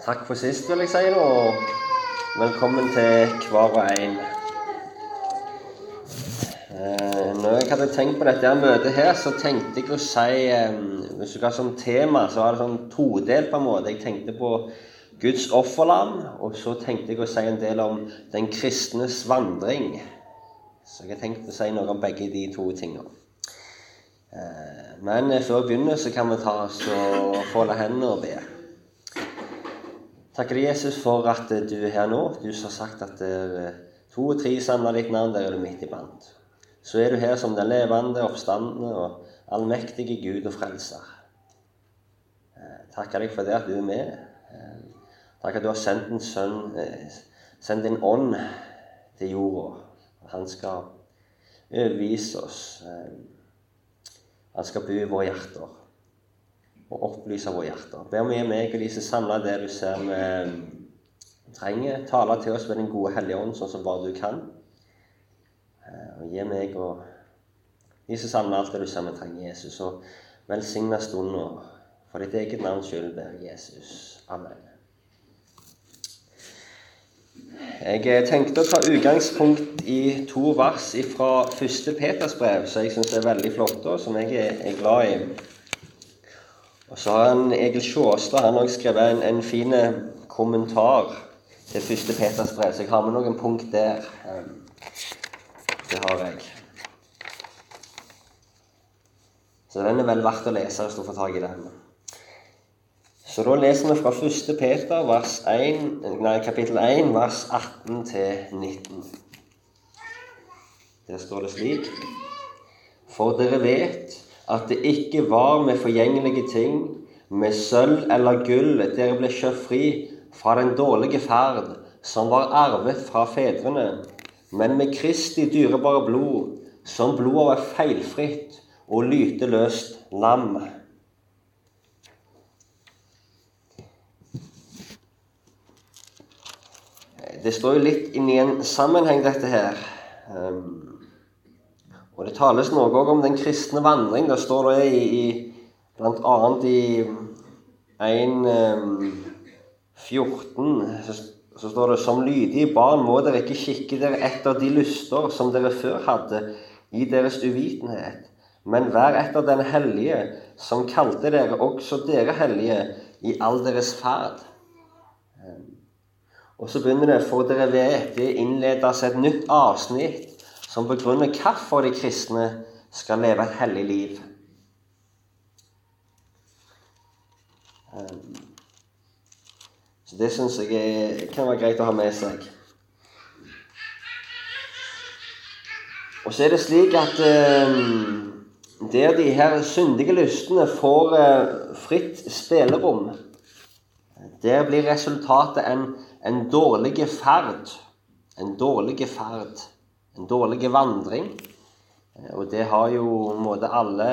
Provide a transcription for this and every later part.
Takk for sist, vil jeg si, og velkommen til hver og en. Eh, når jeg hadde tenkt på dette møtet her, så tenkte jeg å si eh, Hvis du har som tema, så var det sånn todelt på en måte. Jeg tenkte på Guds offerland, og så tenkte jeg å si en del om den kristnes vandring. Så jeg har tenkt å si noe om begge de to tingene. Eh, men før vi begynner, så kan vi ta oss og folde hendene og be. Takker Jesus for at du er her nå. Du har sagt at er to og tre samler ditt navn, der er du midt iblant. Så er du her som den levende, oppstandende og allmektige Gud og frelser. Eh, takker deg for det at du er med. Eh, takk at du har sendt en sønn, sendt din ånd til jorda. Han skal overbevise oss. Han skal bo i våre hjerter og opplyse våre hjerter. Be om å meg og de som samler det du ser vi trenger. Tale til oss med Den gode hellige ånd, sånn som bare du kan. Og gi meg og de som samler alt det du ser vi trenger, Jesus. Og velsigne stunden for ditt eget navns skyld, ber Jesus. Amen. Jeg tenkte å ta utgangspunkt i to vers fra første Peters brev, som jeg syns er veldig flotte, og som jeg er glad i. Og så har han Egil Sjåstad han også skrevet en, en fin kommentar til første Peters brev, så jeg har med noen punkt der. Det har jeg. Så den er vel verdt å lese hvis du får tak i den. Så da leser vi fra 1. Peter, vers 1, nei, kapittel 1, vers 18 til 19. Der står det slik For dere vet at det ikke var med forgjengelige ting, med sølv eller gull, dere ble kjøpt fri fra den dårlige ferd som var arvet fra fedrene, men med Kristi dyrebare blod, som blod av et feilfritt og lyteløst lam. Det står jo litt inni en sammenheng, dette her. Og det tales noe òg om den kristne vandring. Det står det i, i bl.a. i 1.14 så, så står det som lydige barn må dere ikke kikke dere etter de lyster som dere før hadde i deres uvitenhet, men vær etter den hellige som kalte dere også dere hellige i all deres ferd. Og så begynner det, for dere vet, det innledes et nytt avsnitt som begrunner hvorfor de kristne skal leve et hellig liv. Så det syns jeg kan være greit å ha med seg. Og så er det slik at der de her syndige lystene får fritt spillerom, der blir resultatet en en dårlig ferd. En dårlig ferd. En dårlig vandring. Eh, og det har jo måte alle,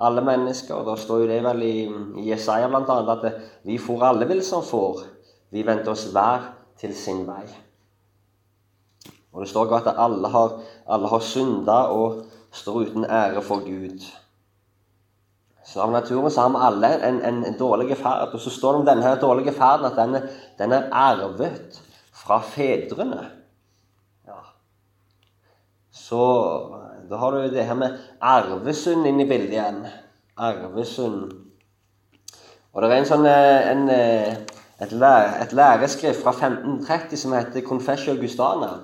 alle mennesker. Da står jo det vel i, i Jesaja bl.a. at vi får alle vil som får. Vi venter oss hver til sin vei. Og det står godt at alle har, har synda og står uten ære for Gud. Så av naturen så har vi alle en, en, en dårlig ferd. Og så står det om denne dårlige ferden at den, den er arvet fra fedrene. Så da har du det her med arvesund inn i bildet igjen. Arvesund. Og det er en sånn eh, en, eh, et, lære, et læreskrift fra 1530 som heter Confessio Augustana.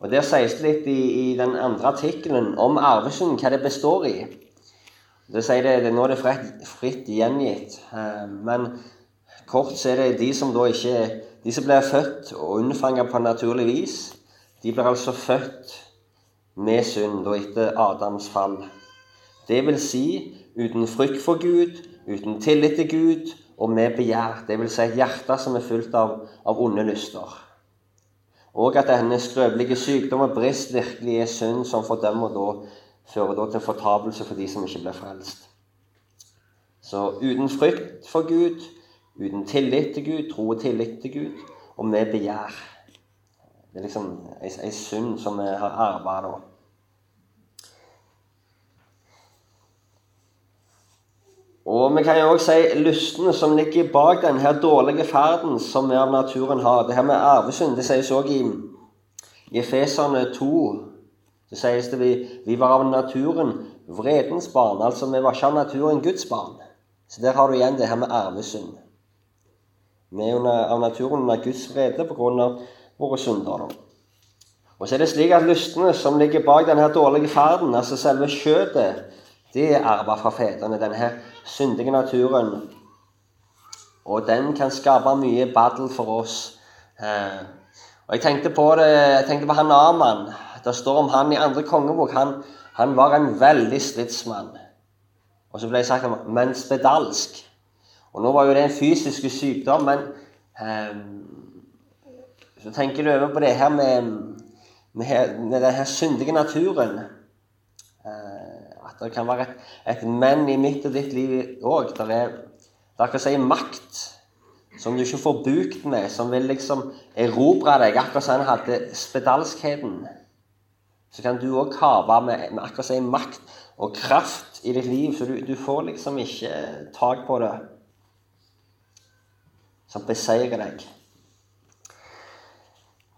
Og Der sies det litt i, i den andre artikkelen om arvesund, hva det består i. Det sier det, det, Nå er det fritt, fritt gjengitt. Eh, men kort så er det de som da ikke De som blir født og unnfanga på naturlig vis, de blir altså født med synd og etter Adams fall. Det vil si uten frykt for Gud, uten tillit til Gud og med begjær. Det vil si et hjerte som er fullt av, av onde lyster. Og at denne skrøpelige sykdom og brist virkelig er synd som fordømmer da fører da til fortapelse for de som ikke blir frelst. Så uten frykt for Gud, uten tillit til Gud, tro og tillit til Gud, og med begjær. Det er liksom ei, synd som vi har arva da. Og vi kan jo også si lystene som ligger bak denne dårlige ferden som vi av naturen har. Det her med arvesynd det sies også i, i Efeserne 2. Det sies det vi, vi var av naturen vredens barn. Altså vi var ikke av naturen Guds barn. Så der har du igjen det her med arvesynd. Vi er under, av naturen under Guds vrede pga. våre synder. Og så er det slik at lystene som ligger bak denne dårlige ferden, altså selve skjøtet, det er arva fra fedrene. Denne syndige naturen. Og den kan skape mye battle for oss. Eh, og Jeg tenkte på det, jeg tenkte på han Aman. Det står om han i andre kongebok. Han, han var en veldig stridsmann. Og så ble jeg sagt men spedalsk. Og nå var jo det en fysisk sykdom, men eh, så tenker du over på det her med, med, med den her syndige naturen. Eh, at det kan være et, et men i mitt og ditt liv òg. Det er, akkurat som makt som du ikke får bukt med, som vil liksom erobre deg, akkurat som han hadde spedalskheten. Så kan du òg kave med, med akkurat si makt og kraft i ditt liv, så du, du får liksom ikke tak på det som beseirer deg.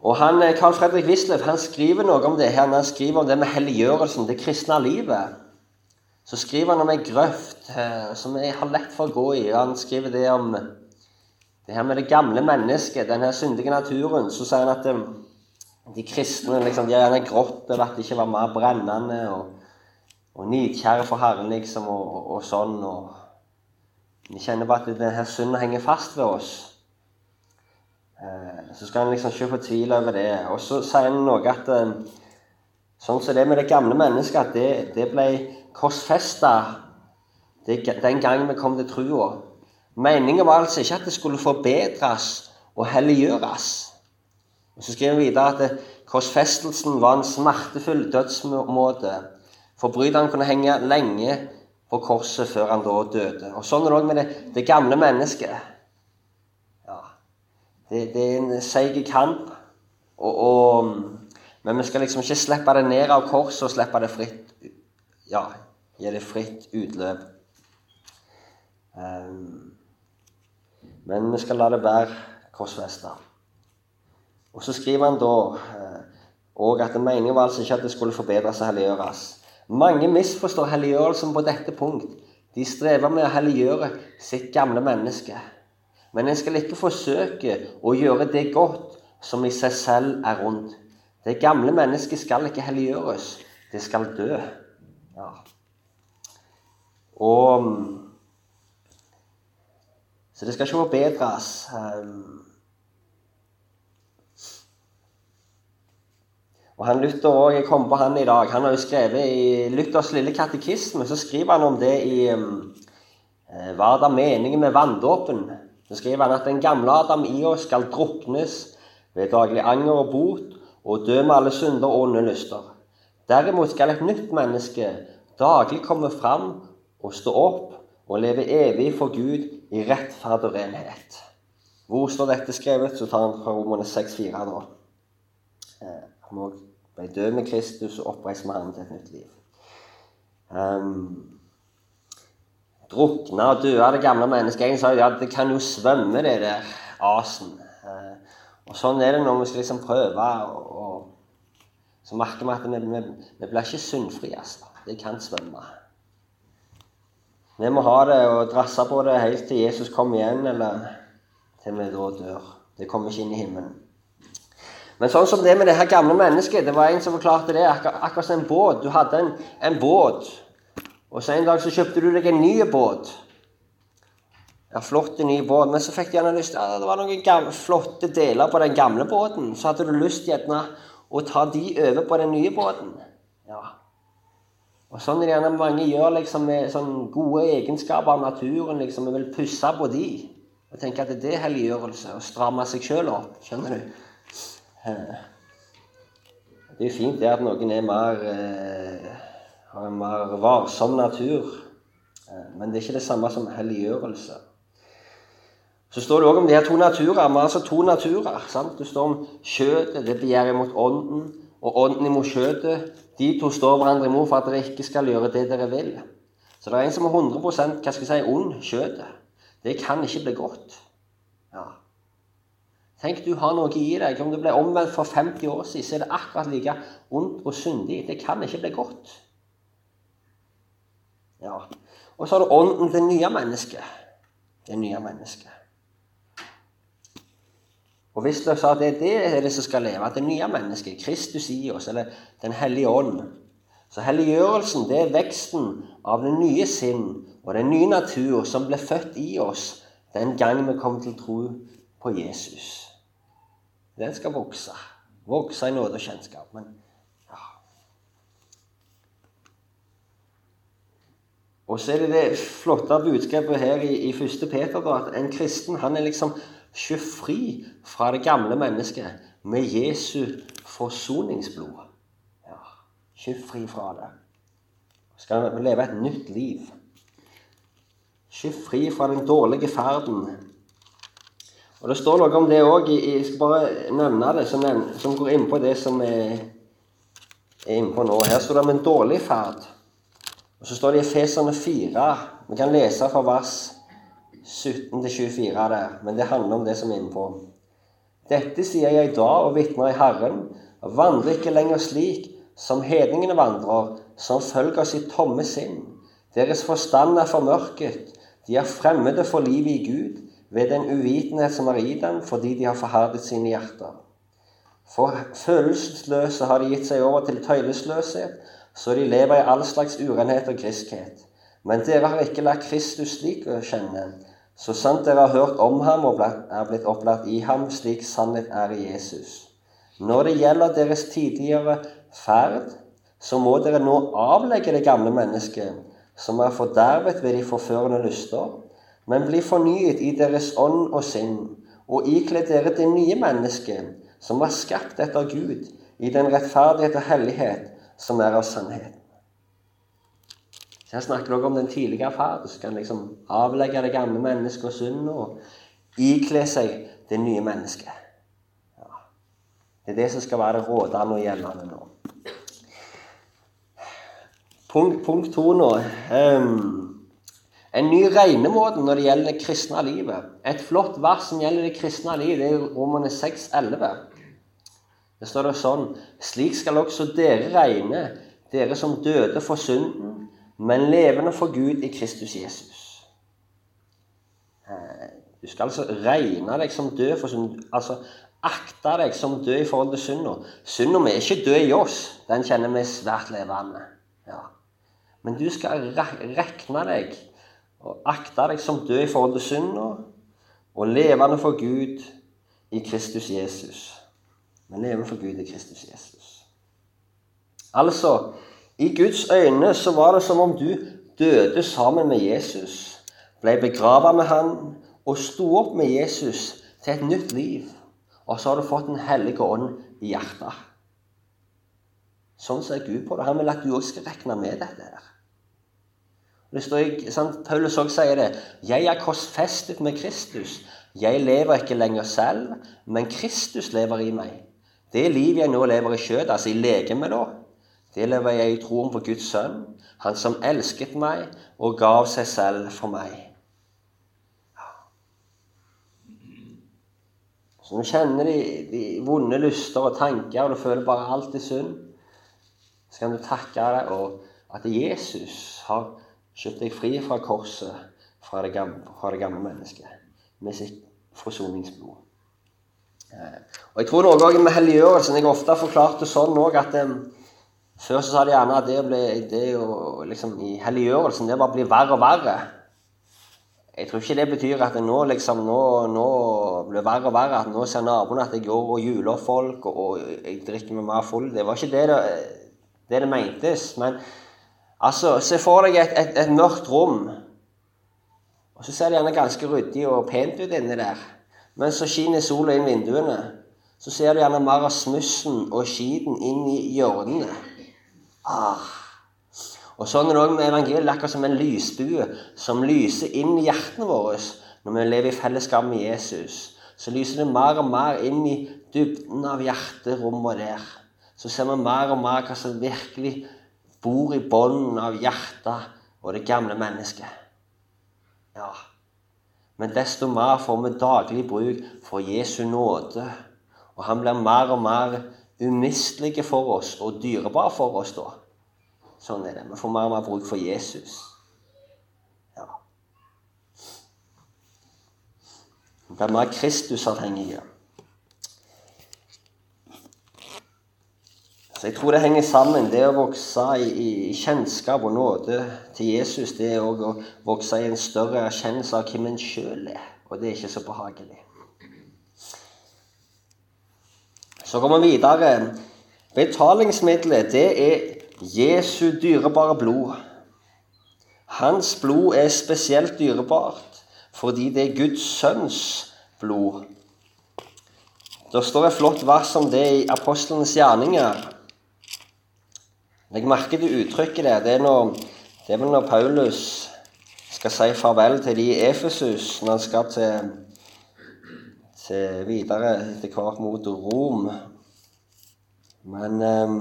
Og han, Carl Fredrik Wisløff han skriver noe om det her, han skriver om det med helliggjørelsen, det kristne livet. Så skriver han om ei grøft eh, som jeg har lett for å gå i. og Han skriver det om det her med det gamle mennesket, denne syndige naturen. Så sier han at de, eh, kristne liksom, de har gjerne grått over at de ikke var mer brennende og, og nidkjære for Herren, liksom, og, og, og sånn. og vi kjenner bare at denne synden henger fast ved oss. Eh, så skal en liksom ikke fortvile over det. Og så sier han noe at sånn som det med det gamle mennesket, at det, det ble korsfesta den gangen vi kom til trua. Meningen var altså ikke at det skulle forbedres og helliggjøres. Så skriver vi videre at korsfestelsen var en smertefull dødsmåte. Forbryteren kunne henge lenge på korset før han da døde. Og Sånn er det òg med det, det, gamle mennesket. Ja, det, det er en seig kamp. Og, og, men vi skal liksom ikke slippe det ned av korset og slippe det fritt Ja, gi det fritt utløp. Um, men vi skal la det være korsfesta. Og så skriver han da òg uh, at meningen var altså ikke at det skulle forbedres og helliggjøres. Mange misforstår helliggjørelsen på dette punkt. De strever med å helliggjøre sitt gamle menneske. Men en skal ikke forsøke å gjøre det godt som i seg selv er rundt. Det gamle mennesket skal ikke helliggjøres. Det skal dø. Ja. Og Så det skal ikke forbedres. Um, Og han Luther også, Jeg kom på han i dag. Han har jo skrevet i Luthers lille katekisme så skriver han om det i um, Hva er da meningen med vanndåpen? Så skriver han at den gamle Adam i oss skal druknes ved daglig anger og bot og dø med alle synder og onde lyster. Derimot skal et nytt menneske daglig komme fram og stå opp og leve evig for Gud i rettferd og renhet. Hvor står dette skrevet? Så tar han fra Romerne 6,4 da. Han òg ble død med Kristus og oppreist med ham til et nytt liv. Um, drukne og døde det gamle mennesket. En sa ja, det kan jo svømme, det der asen. Uh, og sånn er det når vi skal liksom prøve. Og, og, så merker vi at vi, vi, vi blir ikke sunnfrie. Altså. Det kan svømme. Vi må ha det og drasse på det helt til Jesus kommer igjen, eller til vi da dør. Det kommer ikke inn i himmelen. Men sånn som det med det her gamle mennesket Det var en som forklarte det. Akkur akkurat som en båt. Du hadde en, en, båt, og så en dag så kjøpte du deg en ny båt. Ja, flott ny båt. Men så fikk du gjerne lyst ja, Det var noen gamle, flotte deler på den gamle båten. Så hadde du lyst gjerne å ta de over på den nye båten. Ja. Og sånn er det gjerne mange gjør liksom med sånn gode egenskaper av naturen. liksom, Vi vil pusse på de. Og tenke at det er helliggjørelse. Å stramme seg sjøl opp. Skjønner du? Det er jo fint det at noen er mer, eh, har en mer varsom natur. Men det er ikke det samme som helliggjørelse. Så står det òg om de her to naturer. Vi har altså to naturer. sant? Det står om kjøttet, det begjærer imot ånden, og ånden imot kjøtet. De to står hverandre imot for at dere ikke skal gjøre det dere vil. Så det er en som er 100 hva skal jeg si, ond kjøttet. Det kan ikke bli godt. Ja. Tenk du har noe i deg. Om du ble omvendt for 50 år siden, så er det akkurat like ondt og syndig. Det kan ikke bli godt. Ja. Og så har du ånden, det nye mennesket. Det nye mennesket. Og hvis du sa at det er det, er det som skal leve, at det nye mennesket, Kristus i oss, eller Den hellige ånd Så helliggjørelsen, det er veksten av det nye sinn og den nye natur som ble født i oss den gang vi kom til tro på Jesus. Den skal vokse. Vokse i nåde og kjennskap. Men ja. Og så er det det flotte budskapet her i, i 1. Peter da, at en kristen han er liksom ikke fri fra det gamle mennesket med Jesu forsoningsblod. Ja, ikke fri fra det. Skal vi leve et nytt liv. Ikke fri fra den dårlige ferden. Og Det står noe om det òg. Jeg skal bare nevne det, som, som går inn på det som er, er innpå nå. Her står det om en dårlig ferd. Og Så står det i Efeserne 4. Vi kan lese fra vers 17-24 der, men det handler om det som er innpå. Dette sier jeg da og vitner i Herren, vandrer ikke lenger slik som hedningene vandrer, som følger sitt tomme sinn. Deres forstand er formørket, de er fremmede for livet i Gud ved den uvitenhet som er i dem, fordi de har forherdet sine hjerter. For følelsesløse har de gitt seg over til tøylesløshet, så de lever i all slags urenhet og griskhet. Men dere har ikke lært Kristus slik å kjenne. Så sant dere har hørt om ham og er blitt opplært i ham, slik sannhet er i Jesus. Når det gjelder deres tidligere ferd, så må dere nå avlegge det gamle mennesket, som er fordervet ved de forførende lyster, men bli fornyet i deres ånd og sinn, og ikle dere det nye mennesket, som var skapt etter Gud, i den rettferdighet og hellighet som er av sannhet. Så Her snakker også om den tidligere far. Du kan liksom avlegge det gamle mennesket og synd og ikle seg det nye mennesket. Ja. Det er det som skal være det rådende og gjeldende nå. Punkt, punkt to nå. Um, en ny regnemåte når det gjelder det kristne livet. Et flott vers som gjelder det kristne liv, det er Romane 6,11. Det står det sånn Slik skal også dere regne, dere som døde for synden men levende for Gud i Kristus Jesus. Eh, du skal altså regne deg som død for synd. Altså akte deg som død i forhold til synda. Synda er ikke død i oss. Den kjenner vi svært levende. Ja. Men du skal regne deg og akte deg som død i forhold til synda, og levende for Gud i Kristus Jesus. Men levende for Gud i Kristus Jesus. Altså i Guds øyne så var det som om du døde sammen med Jesus, ble begravet med han og sto opp med Jesus til et nytt liv. Og så har du fått Den hellige ånd i hjertet. Sånn ser Gud på det. Han vil at du òg skal regne med dette. her. Det står, sant? Paulus også sier det. 'Jeg er korsfestet med Kristus.' 'Jeg lever ikke lenger selv, men Kristus lever i meg.' Det liv jeg nå lever i skjøtet, altså i legemet, da, det lever jeg i troen på Guds sønn, han som elsket meg og gav seg selv for meg. Så når du kjenner de, de, vonde lyster og tanker, og du føler bare alt er synd, så kan du takke deg og at Jesus har kjøpt deg fri fra korset, fra det gamle, fra det gamle mennesket, med sitt forsoningsblod. Eh, og Jeg tror noe med helliggjørelsen Jeg har ofte forklart det sånn òg at før så sa de gjerne at det, ble, det å liksom, i helliggjørelsen det bare blir verre og verre. Jeg tror ikke det betyr at det nå liksom, nå, nå blir verre og verre. At nå ser naboene at jeg går og juler folk, og, og jeg drikker meg mer full. Det var ikke det det, det det, mentes. Men altså, se for deg et, et, et mørkt rom. Og så ser det gjerne ganske ryddig og pent ut inni der. Men så skinner sola inn vinduene. Så ser du gjerne mer av smussen og skiten inn i hjørnene. Ah. Og sånn er det òg med evangeliet, akkurat som en lysbue som lyser inn i hjertene våre når vi lever i fellesskap med Jesus. Så lyser det mer og mer inn i dybden av hjerterommet der. Så ser vi mer og mer hva som virkelig bor i bunnen av hjertet og det gamle mennesket. Ja. Men desto mer får vi daglig bruk for Jesu nåde. Og han blir mer og mer umistelig for oss og dyrebar for oss da. Sånn er det. Vi får mer og mer bruk for Jesus. Ja. Vi blir mer Kristusavhengige. Så jeg tror det henger sammen. Det å vokse i, i kjennskap og nåde til Jesus, det er òg å vokse i en større erkjennelse av hvem en sjøl er. Og det er ikke så behagelig. Så går vi videre. Betalingsmiddelet, det er Jesu dyrebare blod. Hans blod er spesielt dyrebart fordi det er Guds sønns blod. Det står et flott vers om det i apostlenes gjerninger. Jeg merker det uttrykket der. Det er, når, det er når Paulus skal si farvel til de i Efesus når han skal til, til videre etter hvert mot Rom. Men um,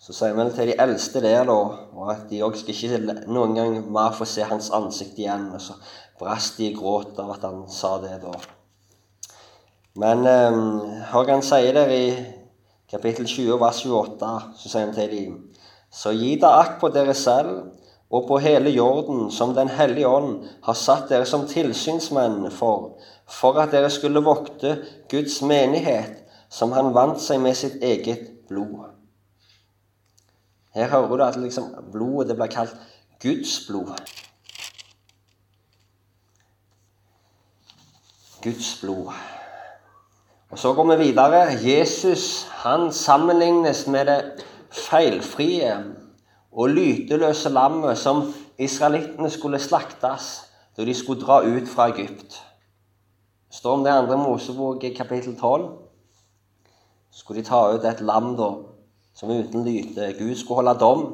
så sier vi til de eldste der, da, og at de òg skal ikke noen gang mer få se hans ansikt igjen. Og så brast de i gråt av at han sa det da. Men um, hør han sier der i kapittel 20, vers 28, så sier han til dem Så gi da akt på dere selv og på hele jorden, som Den hellige ånd har satt dere som tilsynsmenn for, for at dere skulle vokte Guds menighet, som han vant seg med sitt eget blod. Her hører du at liksom blodet det blir kalt Guds blod. Guds blod. Og Så går vi videre. Jesus han sammenlignes med det feilfrie og lyteløse lammet som israelittene skulle slaktes da de skulle dra ut fra Egypt. Det står om det andre Mosebok kapittel 12. Så skulle de ta ut et lam da, som uten lyte. Gud skulle holde dom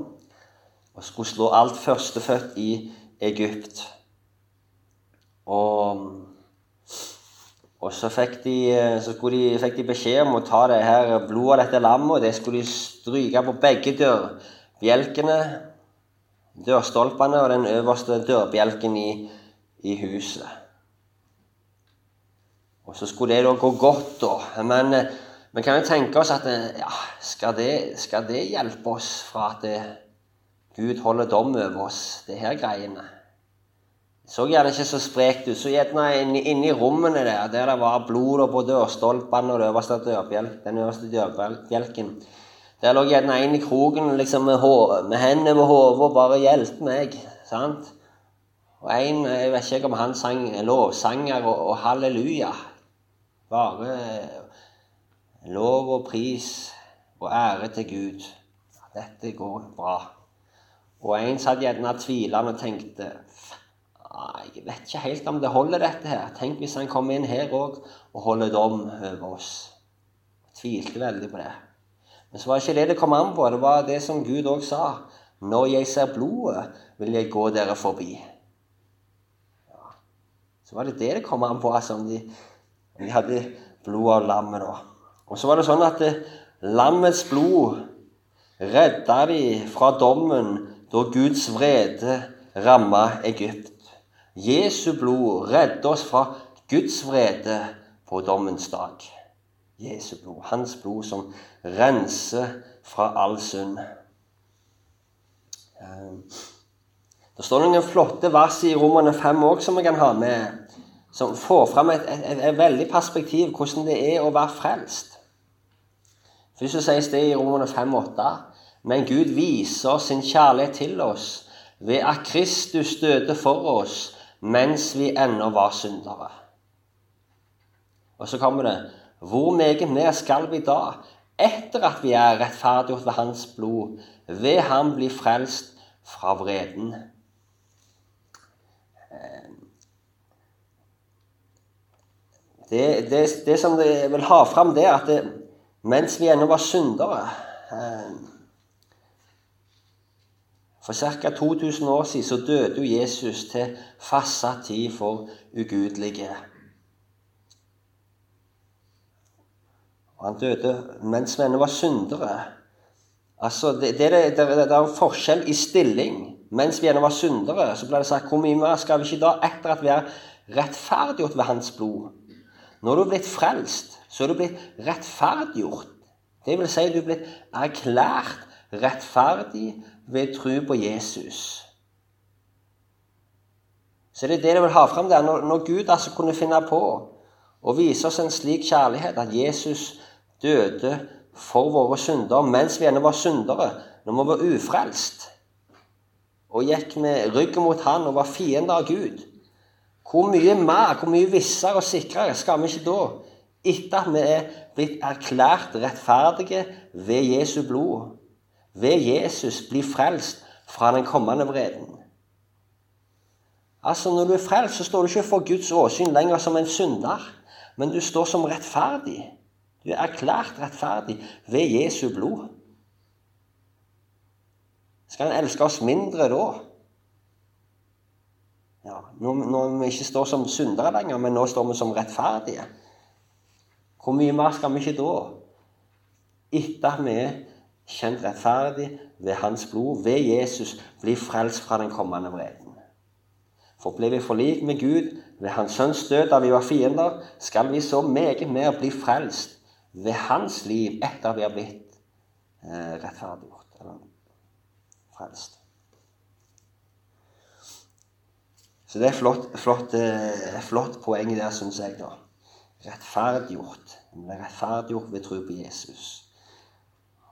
og skulle slå alt førstefødt i Egypt. Og og så fikk de, så de, fikk de beskjed om å ta det her blodet av dette lammet, og det skulle de stryke på begge dørbjelkene, dørstolpene og den øverste dørbjelken i, i huset. Og så skulle det da gå godt, da. Men vi kan jo tenke oss at eh, ja, skal, det, skal det hjelpe oss fra at det, Gud holder dom over oss, det her greiene? så gjerne ikke så sprekt ut. Så gjerne inni, inni rommene der, der det var blod på dørstolpene og det den øverste dørbjelken Der lå gjerne en i kroken liksom med, med hendene med hodet og bare 'Hjelp meg'. sant? Og en, jeg vet ikke om han sang lovsanger og, og halleluja. Bare lov og pris og ære til Gud. Dette går bra. Og en satt gjerne tvilende og tenkte jeg vet ikke helt om det holder, dette her. Tenk hvis han kommer inn her òg og holder dom over oss. Jeg tvilte veldig på det. Men så var ikke det det kom an på. Det var det som Gud òg sa. Når jeg ser blodet, vil jeg gå dere forbi. Ja. Så var det det det kom an på, altså, om de, om de hadde blod av lammet. da. Og så var det sånn at det, eh, lammets blod redda de fra dommen da Guds vrede ramma Egypt. Jesu blod redder oss fra Guds vrede på dommens dag. Jesu blod, hans blod som renser fra all synd. Eh, det står noen flotte vers i Romerne 5 òg som vi kan ha med, som får fram et, et, et, et, veldig perspektiv hvordan det er å være frelst. Først så sies det i Romerne 5,8.: Men Gud viser sin kjærlighet til oss ved at Kristus døde for oss mens vi ennå var syndere. Og så kommer det Hvor meget mer skal vi da, etter at vi er rettferdiggjort ved Hans blod, ved Ham bli frelst fra vreden? Det, det, det som jeg vil ha fram, det er at det, mens vi ennå var syndere eh, for ca. 2000 år siden så døde Jesus til fastsatt tid for ugudelige. Og han døde mens vi ennå var syndere. Altså, det, det, det, det, er en forskjell i stilling. Mens vi ennå var syndere, så ble det sagt hvor mye mer skal vi ikke da, etter at vi er rettferdiggjort ved Hans blod? Når du er blitt frelst, så er du blitt rettferdiggjort. Det vil si du er blitt erklært rettferdig ved tro på Jesus. Så det er det jeg vil ha fram der. Når, når Gud altså kunne finne på å vise oss en slik kjærlighet, at Jesus døde for våre synder mens vi ennå var syndere, når vi var ufrelst, og gikk med ryggen mot Han og var fiender av Gud Hvor mye mer, hvor mye vissere og sikrere skal vi ikke da, etter at vi er blitt erklært rettferdige ved Jesu blod, ved Jesus bli frelst fra den kommende vreden? Altså, Når du er frelst, så står du ikke for Guds åsyn lenger som en synder, men du står som rettferdig. Du er erklært rettferdig ved Jesu blod. Skal en elske oss mindre da? Ja, når, vi ikke står som syndere lenger, men nå står vi som rettferdige. Hvor mye mer skal vi ikke da? Etter at vi er kjent rettferdig ved Hans blod, ved Jesus, bli frelst fra den kommende vreden. For ble vi forlikt med Gud ved Hans Sønns død da vi var fiender, skal vi så meget mer bli frelst ved Hans liv etter vi har blitt eh, rettferdiggjort, eller frelst. Så det er flott, flott, eh, flott poeng der, syns jeg. da. Rettferdiggjort. Vi ble rettferdiggjort ved tro på Jesus.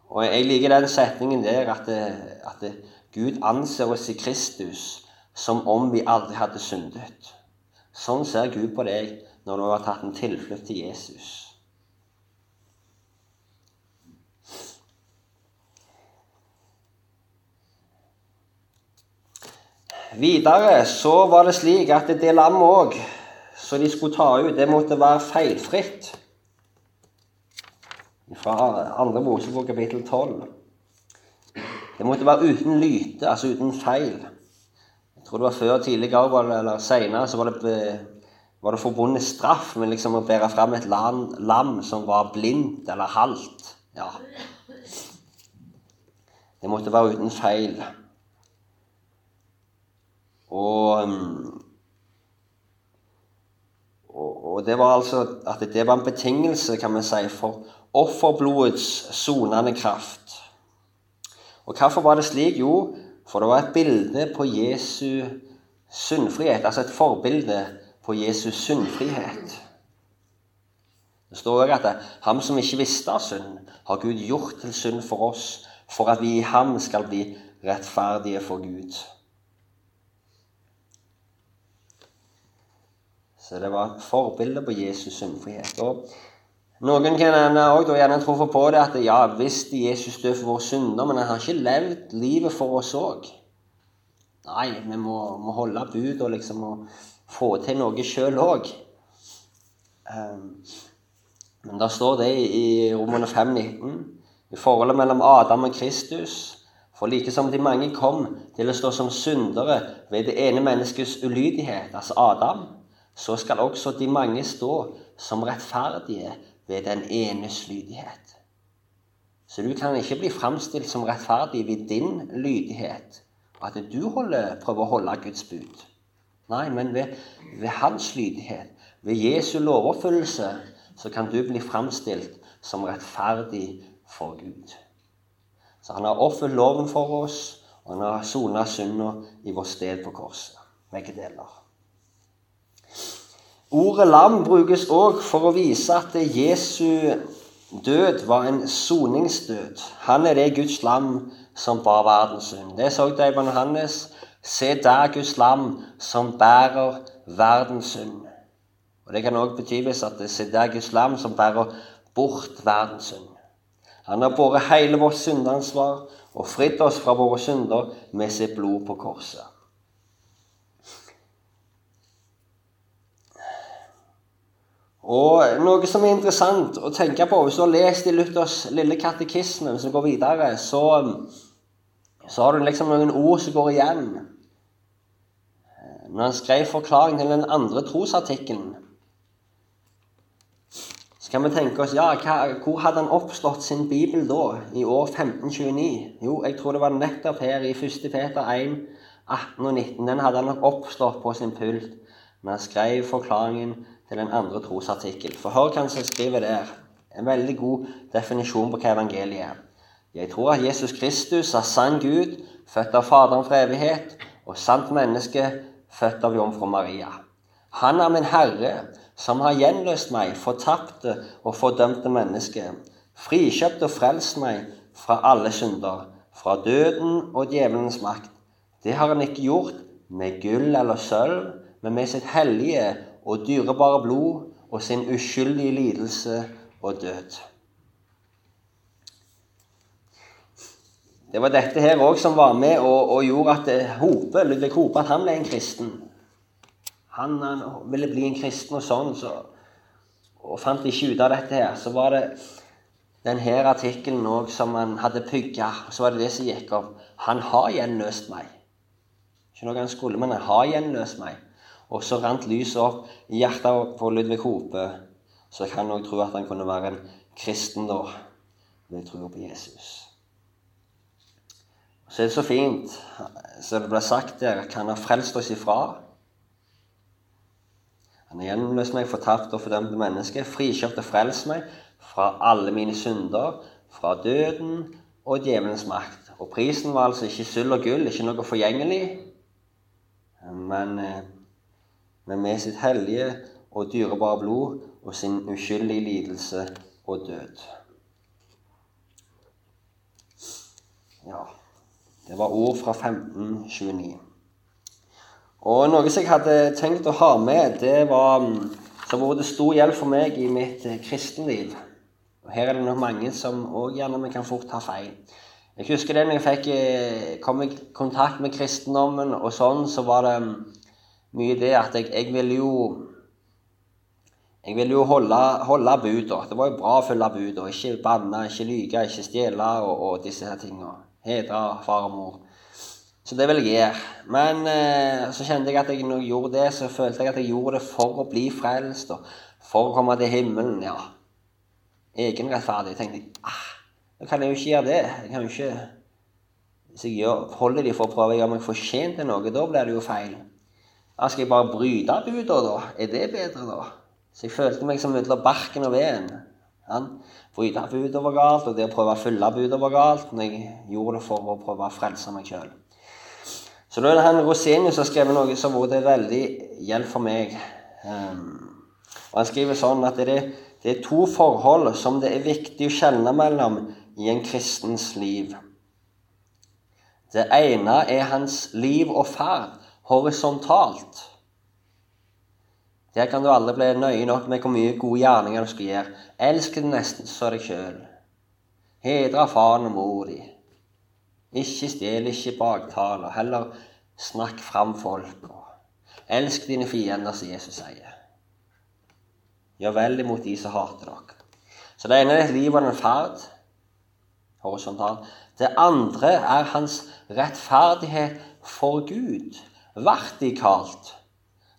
Og jeg liker den setningen der at, det, at Gud anser oss i Kristus som om vi aldri hadde syndet. Sånn ser Gud på deg når du har tatt en tilflukt til Jesus. Videre så var det slik at det lammet òg, som de skulle ta ut, det måtte være feilfritt. Fra andre Mosebok kapittel 12. Det måtte være uten lyte, altså uten feil. Jeg tror det var før tidligere eller seinere så var det, var det forbundet straff med liksom å bære fram et lam, lam som var blindt eller halvt. Ja. Det måtte være uten feil. Og, og, og det var altså at det var en betingelse, kan vi si, for offerblodets sonende kraft. Og hvorfor var det slik? Jo, for det var et bilde på Jesu syndfrihet, altså et forbilde på Jesu syndfrihet. Det står òg at ham som ikke visste av synd, har Gud gjort til synd for oss, for at vi i ham skal bli rettferdige for Gud. Så det var et forbilde på Jesus syndfrihet. Og noen kan også gjerne tro på det at ja, visst Jesus døde for våre synder, men han har ikke levd livet for oss òg. Nei, vi må, må holde bud og liksom få til noe sjøl òg. Um, men da står det i Romerne 5,19 i forholdet mellom Adam og Kristus. For like som de mange kom til å stå som syndere ved det ene menneskets ulydighet, altså Adam, så skal også de mange stå som rettferdige ved den enes lydighet. Så du kan ikke bli framstilt som rettferdig ved din lydighet, og at du holder, prøver å holde Guds bud. Nei, men ved, ved hans lydighet, ved Jesu lovoppfyllelse, så kan du bli framstilt som rettferdig for Gud. Så han har oppfylt loven for oss, og han har sona synda i vårt sted på korset. Begge deler. Ordet lam brukes òg for å vise at Jesu død var en soningsdød. Han er det Guds lam som bar verdens synd. Det så Deiban Johannes. Se der Guds lam som bærer verdens synd. Og Det kan òg bety at det se der Guds lam som bærer bort verdens synd. Han har båret hele vårt syndeansvar og fridd oss fra våre synder med sitt blod på korset. Og noe som er interessant å tenke på Hvis du har lest i Luthers lille katekisme du går videre, så, så har du liksom noen ord som går igjen. Når han skrev forklaring til den andre trosartikkelen, Så kan vi tenke oss ja, hva, hvor hadde han oppslått sin bibel da, i år 1529? Jo, jeg tror det var nettopp her i 1. Peter 1, 18 og 19. Den hadde han nok oppslått på sin pult når han skrev forklaringen til den andre trosartikkel. For hva han skriver der. En veldig god definisjon på hva evangeliet er. Jeg tror at Jesus Kristus er sann Gud, født av Faderen fra evighet, og sant menneske, født av jomfru Maria. Han er min Herre, som har gjenløst meg, fortapte og fordømte menneske, frikjøpt og frelst meg fra alle synder, fra døden og djevelens makt. Det har han ikke gjort med gull eller sølv, men med sitt hellige og dyrebare blod og sin uskyldige lidelse og død. Det var dette her òg som var med og, og gjorde at Hope, Ludvig Hope at han ble en kristen. Han, han, ville bli en kristen og sånn, så, og fant ikke ut av dette her. Så var det denne artikkelen òg som han hadde pugga. Så var det det som gikk opp. Han har gjenløst meg. Ikke noe han skulle, men han har gjenløst meg. Og så rant lyset opp i hjertet på Ludvig Hope. Så jeg kan òg tro at han kunne være en kristen da, Jeg tror på Jesus. Så er det så fint, så det ble sagt der, at han har frelst oss ifra han har gjennomløst meg, fortapt og fordømte menneske, frikjøpt og frelst meg fra alle mine synder, fra døden og djevelens makt. Og prisen var altså ikke sølv og gull, ikke noe forgjengelig, men, eh, men med sitt hellige og dyrebare blod og sin uskyldige lidelse og død. Ja, det var ord fra 1529. Og noe som jeg hadde tenkt å ha med, det var mm, som har vært stor hjelp for meg i mitt eh, kristenliv. Og Her er det nok mange som òg gjerne vi kan fort ta feil. Jeg husker det når jeg fikk, eh, kom i kontakt med kristendommen, og sånn, så var det mm, mye det at jeg, jeg ville jo jeg vil jo holde, holde buda. Det var jo bra å følge buda. Ikke banne, ikke lyge, ikke stjele og, og disse tingene. Hedre far og mor. Så det vil jeg gjøre. Men eh, så kjente jeg at jeg når jeg gjorde det, så følte jeg at jeg gjorde det for å bli frelst og for å komme til himmelen. ja. Egenrettferdig. Jeg tenkte ah, da kan jeg jo ikke gjøre det. Jeg kan jo ikke Hvis jeg gjør, holder de for å prøve å gjøre meg fortjent til noe, da blir det jo feil. Da skal jeg bare bryte buda, da? Er det bedre, da? Så jeg følte meg som mellom barken og veden. Ja. Bryte budet var galt, og det å prøve å følge budet var galt. Men jeg gjorde det for å prøve å frelse meg sjøl. Så da er det han Rosenius som har skrevet noe som har vært veldig hjelp for meg. Um, og Han skriver sånn at det er, det er, to forhold som det er viktig å skjelne mellom i en kristens liv. Det ene er hans liv og ferd horisontalt. Der kan du aldri bli nøye nok med hvor mye gode gjerninger du skal gjøre. Elsk den nesten som deg sjøl. Hedre faren og mor di. Ikke stjel, ikke baktale. Heller snakk fram folk. Elsk dine fiender, som Jesus sier. Gjør vel imot de som hater dere. Så det ene er et liv og en ferd. Horisontalt. Det andre er hans rettferdighet for Gud. Vertikalt.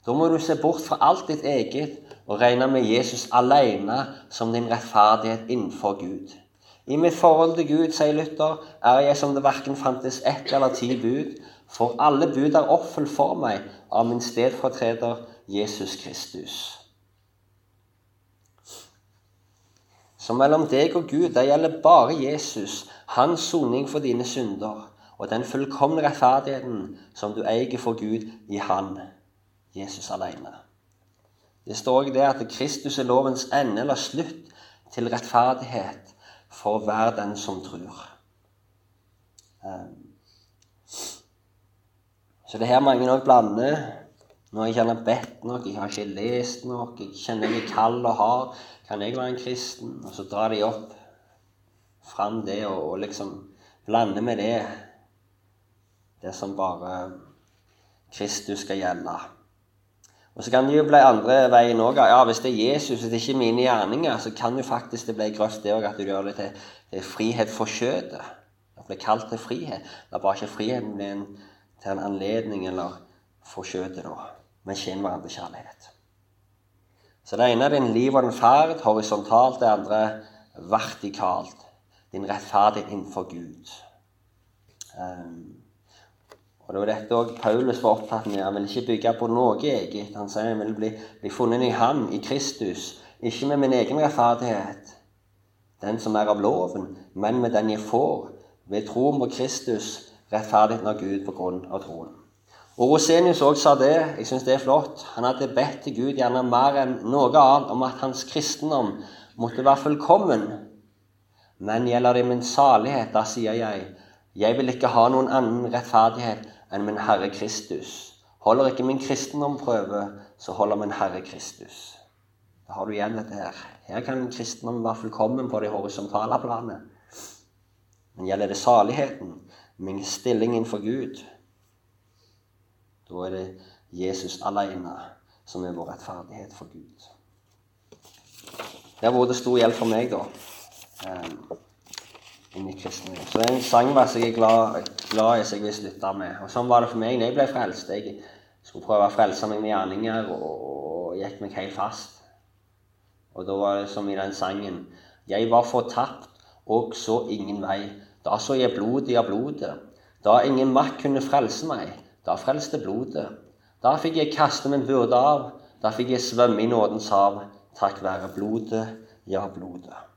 Da må du se bort fra alt ditt eget og regne med Jesus alene som din rettferdighet innenfor Gud. I mitt forhold til Gud, sier Luther, er jeg som det verken fantes ett eller ti bud, for alle bud er oppfylt for meg av min stedfortreder Jesus Kristus. Så mellom deg og Gud, det gjelder bare Jesus, hans soning for dine synder, og den fullkomne rettferdigheten som du eier for Gud i Han, Jesus alene. Det står også det at Kristus er lovens ende eller slutt til rettferdighet for hver den som tror. Ehm. Så det er her mange nok blander. Når jeg ikke bedt nok, jeg har ikke lest nok, jeg kjenner meg kald og hard, kan jeg være en kristen? Og så drar de opp fram det og, og liksom blander med det. Det som bare Kristus skal gjelde. Og så kan det jo bli andre veien òg. Ja, hvis det er Jesus, hvis det ikke er mine gjerninger, så kan jo faktisk det bli grøft det òg, at du gjør det til, frihet for kjødet. Det blir kalt til frihet. Det er bare ikke friheten en, til en anledning eller for kjødet, da. Men skinn hverandre kjærlighet. Så det ene er din liv og din ferd horisontalt, det andre vertikalt. Din rettferdighet innenfor Gud. Um, og Det var dette også Paulus var opptatt med. Han ville ikke bygge på noe eget. Han sier han ville bli, bli funnet i ham, i Kristus. Ikke med min egen rettferdighet, den som er av loven, men med den jeg får ved troen på Kristus, rettferdigheten av Gud på grunn av troen. Og Rosenius også sa det. Jeg syns det er flott. Han hadde bedt til Gud gjerne mer enn noe annet om at hans kristendom måtte være fullkommen. Men gjelder det min salighet, da sier jeg, jeg vil ikke ha noen annen rettferdighet enn min Herre Kristus. Holder ikke min kristendom prøve, så holder min Herre Kristus. Da har du igjen dette her. Her kan min kristendom være fullkommen på det horisontale planet. Men gjelder det saligheten, min stilling innenfor Gud, da er det Jesus alene som er vår rettferdighet for Gud. Det har vært stor hjelp for meg, da. I kristenlivet. Så det er en sangvers jeg er glad, glad i, som jeg vil slutte med. Og Sånn var det for meg når jeg ble frelst. Jeg skulle prøve å frelse meg med gjerninger og, gikk meg helt fast. Og da var det som i den sangen Jeg var fortapt og så ingen vei. Da så jeg blodet av blodet. Da ingen makt kunne frelse meg. Da frelste blodet. Da fikk jeg kaste min byrde av. Da fikk jeg svømme i nådens hav. Takk være blodet, ja, blodet.